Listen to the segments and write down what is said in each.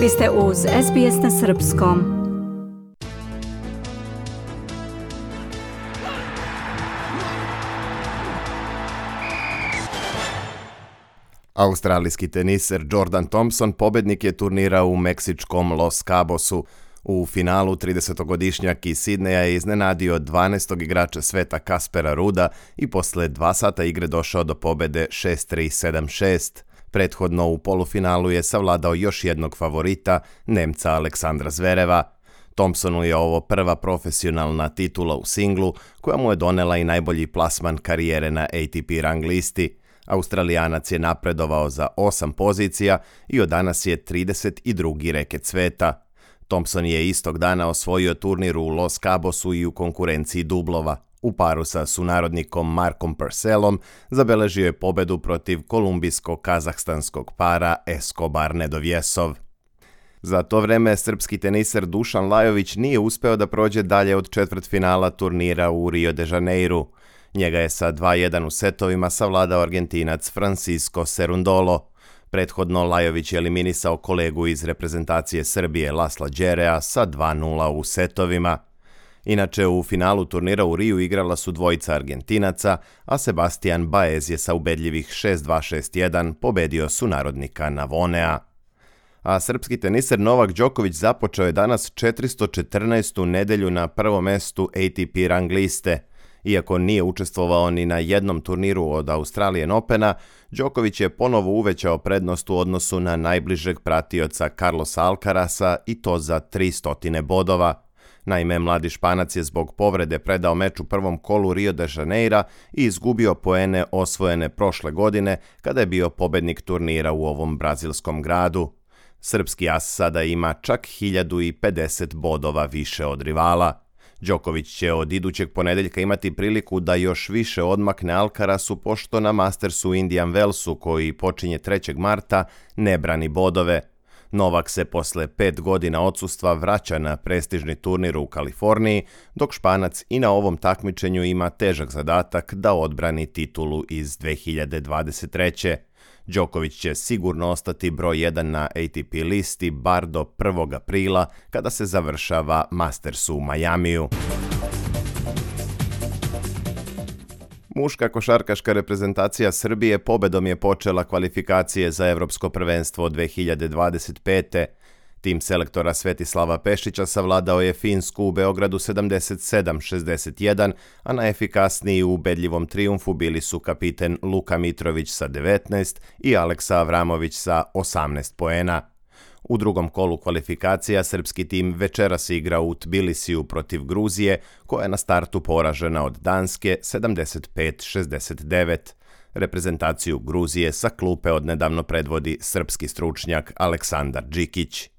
Vi ste uz SBS na Srpskom. Australijski teniser Jordan Thompson pobednik je turnira u meksičkom Los Cabosu. U finalu 30-godišnjak iz Sidneja je iznenadio 12. igrača sveta Kaspera Ruda i posle dva sata igre došao do pobede 6-3-7-6. Prethodno u polufinalu je savladao još jednog favorita, Nemca Aleksandra Zvereva. Thompsonu je ovo prva profesionalna titula u singlu, koja mu je donela i najbolji plasman karijere na ATP rang listi. Australijanac je napredovao za osam pozicija i od danas je 32. reket sveta. Thompson je istog dana osvojio turnir u Los Cabosu i u konkurenciji dublova. U paru sa sunarodnikom Markom Purcellom zabeležio je pobedu protiv kolumbijsko-kazahstanskog para Escobar Nedovjesov. Za to vreme srpski teniser Dušan Lajović nije uspeo da prođe dalje od četvrtfinala turnira u Rio de Janeiro. Njega je sa 2-1 u setovima savladao Argentinac Francisco Serundolo. Prethodno Lajović je eliminisao kolegu iz reprezentacije Srbije Lasla Đerea sa 2-0 u setovima. Inače, u finalu turnira u Riju igrala su dvojica Argentinaca, a Sebastian Baez je sa ubedljivih 6-2-6-1 pobedio sunarodnika Navonea. A srpski teniser Novak Đoković započeo je danas 414. nedelju na prvom mestu ATP rang liste – iako nije učestvovao ni na jednom turniru od Australijan Opena, Đoković je ponovo uvećao prednost u odnosu na najbližeg pratioca Carlosa Alcarasa i to za 300 bodova. Naime, mladi Španac je zbog povrede predao meč u prvom kolu Rio de Janeira i izgubio poene osvojene prošle godine kada je bio pobednik turnira u ovom brazilskom gradu. Srpski as sada ima čak 1050 bodova više od rivala. Đoković će od idućeg ponedeljka imati priliku da još više odmakne Alcarasu pošto na Mastersu Indian Wellsu koji počinje 3. marta ne brani bodove. Novak se posle pet godina odsustva vraća na prestižni turnir u Kaliforniji, dok Španac i na ovom takmičenju ima težak zadatak da odbrani titulu iz 2023. Đoković će sigurno ostati broj 1 na ATP listi bar do 1. aprila kada se završava Masters u Majamiju. Muška košarkaška reprezentacija Srbije pobedom je počela kvalifikacije za Evropsko prvenstvo 2025. Tim selektora Svetislava Pešića savladao je Finsku u Beogradu 77-61, a najefikasniji u ubedljivom triumfu bili su kapiten Luka Mitrović sa 19 i Aleksa Avramović sa 18 poena. U drugom kolu kvalifikacija srpski tim večeras igra u Tbilisiju protiv Gruzije, koja je na startu poražena od Danske 75-69. Reprezentaciju Gruzije sa klupe odnedavno predvodi srpski stručnjak Aleksandar Đikić.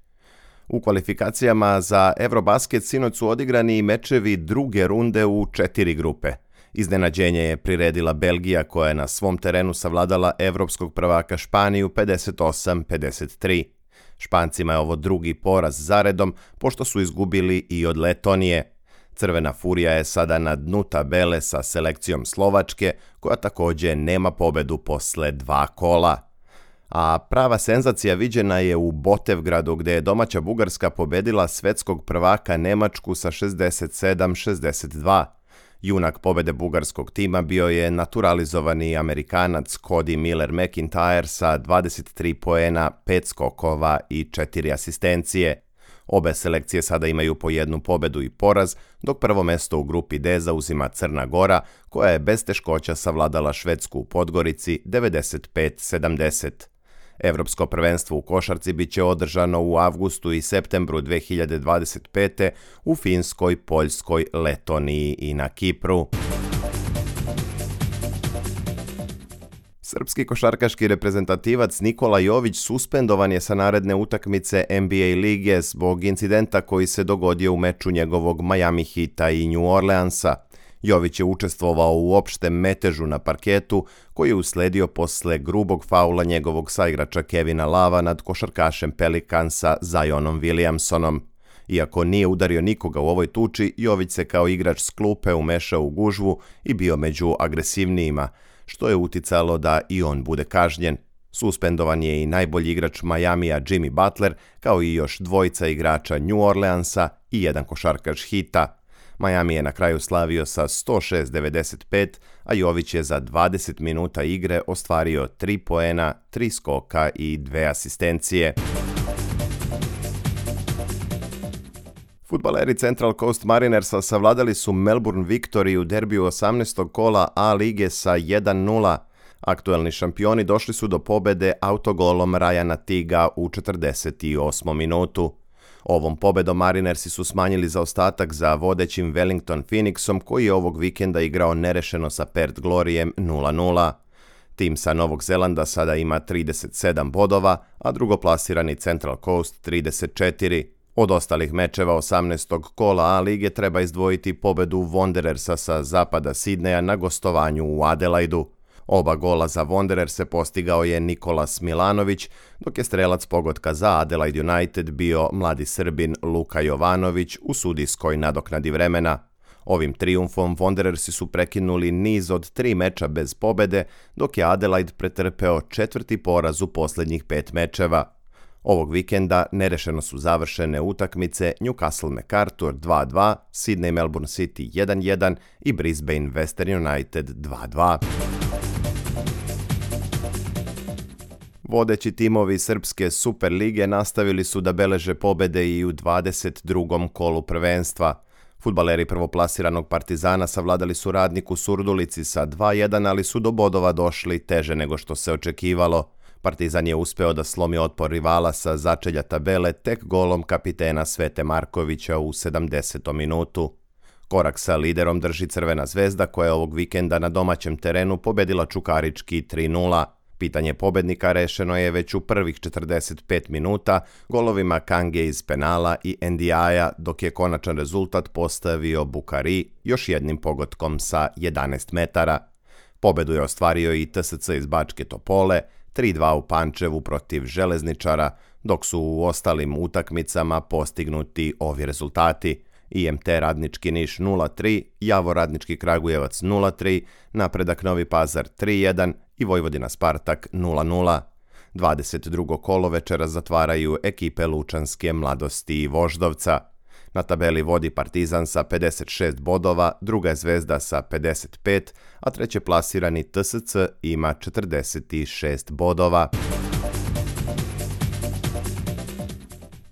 U kvalifikacijama za Eurobasket sinoć su odigrani i mečevi druge runde u četiri grupe. Iznenađenje je priredila Belgija koja je na svom terenu savladala evropskog prvaka Španiju 58-53. Špancima je ovo drugi poraz zaredom pošto su izgubili i od Letonije. Crvena furija je sada na dnu tabele sa selekcijom Slovačke koja takođe nema pobedu posle dva kola a prava senzacija viđena je u Botevgradu gde je domaća Bugarska pobedila svetskog prvaka Nemačku sa 67-62. Junak pobede bugarskog tima bio je naturalizovani Amerikanac Cody Miller McIntyre sa 23 poena, 5 skokova i 4 asistencije. Obe selekcije sada imaju po jednu pobedu i poraz, dok prvo mesto u grupi D zauzima Crna Gora, koja je bez teškoća savladala Švedsku u Podgorici 95-70. Evropsko prvenstvo u košarci biće održano u avgustu i septembru 2025. u Finskoj, Poljskoj, Letoniji i na Kipru. Srpski košarkaški reprezentativac Nikola Jović suspendovan je sa naredne utakmice NBA lige zbog incidenta koji se dogodio u meču njegovog Miami Hita i New Orleansa. Jović je učestvovao u opštem metežu na parketu koji je usledio posle grubog faula njegovog saigrača Kevina Lava nad košarkašem Pelikansa Zajonom Williamsonom. Iako nije udario nikoga u ovoj tuči, Jović se kao igrač s klupe umešao u gužvu i bio među agresivnijima, što je uticalo da i on bude kažnjen. Suspendovan je i najbolji igrač Majamija Jimmy Butler, kao i još dvojica igrača New Orleansa i jedan košarkaš Hita. Miami je na kraju slavio sa 106.95, a Jović je za 20 minuta igre ostvario 3 poena, 3 skoka i 2 asistencije. Futbaleri Central Coast Marinersa savladali su Melbourne Victory u derbiju 18. kola A lige sa 1-0. Aktuelni šampioni došli su do pobede autogolom Rajana Tiga u 48. minutu. Ovom pobedom Marinersi su smanjili zaostatak za vodećim Wellington Phoenixom koji je ovog vikenda igrao nerešeno sa Perth Glorijem 0-0. Tim sa Novog Zelanda sada ima 37 bodova, a drugoplasirani Central Coast 34. Od ostalih mečeva 18. kola A lige treba izdvojiti pobedu Wanderersa sa zapada Sidneja na gostovanju u Adelaidu. Oba gola za Wanderer se postigao je Nikolas Milanović, dok je strelac pogotka za Adelaide United bio mladi Srbin Luka Jovanović u sudijskoj nadoknadi vremena. Ovim triumfom Wanderersi su prekinuli niz od tri meča bez pobede, dok je Adelaide pretrpeo četvrti poraz u posljednjih pet mečeva. Ovog vikenda nerešeno su završene utakmice Newcastle MacArthur 2-2, Sydney Melbourne City 1-1 i Brisbane Western United 2-2. Vodeći timovi Srpske Super Lige nastavili su da beleže pobede i u 22. kolu prvenstva. Futbaleri prvoplasiranog Partizana savladali su radnik u Surdulici sa 2-1, ali su do bodova došli teže nego što se očekivalo. Partizan je uspeo da slomi otpor rivala sa začelja tabele tek golom kapitena Svete Markovića u 70. minutu. Korak sa liderom drži Crvena zvezda koja je ovog vikenda na domaćem terenu pobedila Čukarički 3-0. Pitanje pobednika rešeno je već u prvih 45 minuta golovima Kange iz penala i Ndiaja, dok je konačan rezultat postavio Bukari još jednim pogotkom sa 11 metara. Pobedu je ostvario i TSC iz Bačke Topole, 3-2 u Pančevu protiv Železničara, dok su u ostalim utakmicama postignuti ovi rezultati. IMT Radnički Niš 0-3, Javo Radnički Kragujevac 0-3, Napredak Novi Pazar 3-1 i Vojvodina Spartak 0-0. 22. kolo večera zatvaraju ekipe Lučanske mladosti i Voždovca. Na tabeli vodi Partizan sa 56 bodova, druga je Zvezda sa 55, a treće plasirani TSC ima 46 bodova.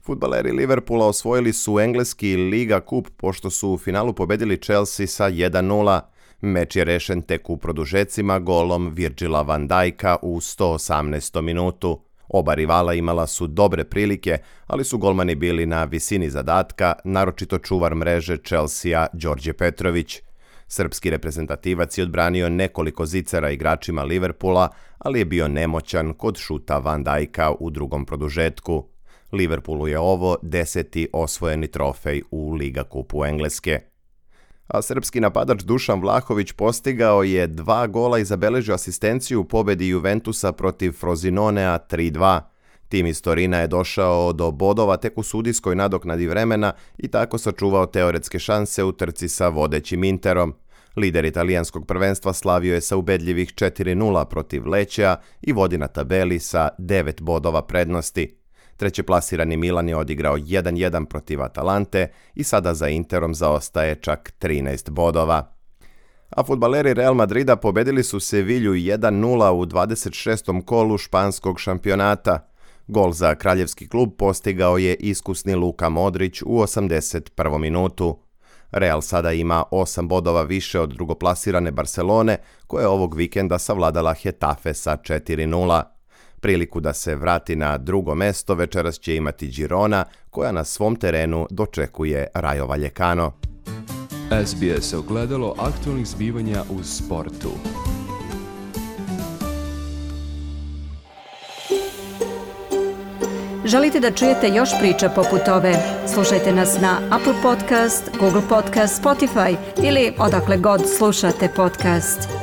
Futbaleri Liverpoola osvojili su engleski Liga Kup pošto su u finalu pobedili Chelsea sa 1-0. Meč je rešen tek u produžecima golom Virgila van Dijka u 118. minutu. Oba rivala imala su dobre prilike, ali su golmani bili na visini zadatka, naročito čuvar mreže Chelsea Đorđe Petrović. Srpski reprezentativac je odbranio nekoliko zicera igračima Liverpoola, ali je bio nemoćan kod šuta Van Dijka u drugom produžetku. Liverpoolu je ovo deseti osvojeni trofej u Liga kupu Engleske. A srpski napadač Dušan Vlahović postigao je dva gola i zabeležio asistenciju u pobedi Juventusa protiv Frozinonea 3-2. Tim iz Torina je došao do bodova tek u sudijskoj nadoknadi vremena i tako sačuvao teoretske šanse u trci sa vodećim Interom. Lider italijanskog prvenstva slavio je sa ubedljivih 4-0 protiv Lećea i vodi na tabeli sa 9 bodova prednosti. Treće plasirani Milan je odigrao 1-1 protiv Atalante i sada za Interom zaostaje čak 13 bodova. A futbaleri Real Madrida pobedili su Sevilju 1-0 u 26. kolu španskog šampionata. Gol za kraljevski klub postigao je iskusni Luka Modrić u 81. minutu. Real sada ima 8 bodova više od drugoplasirane Barcelone, koja je ovog vikenda savladala Hetafe sa 4-0. Priliku da se vrati na drugo mesto večeras će imati Girona, koja na svom terenu dočekuje Rajo Valjekano. SBS ogledalo aktualnih zbivanja u sportu. Želite da čujete još priča poput ove? Slušajte nas na Apple Podcast, Google Podcast, Spotify ili odakle god slušate podcast.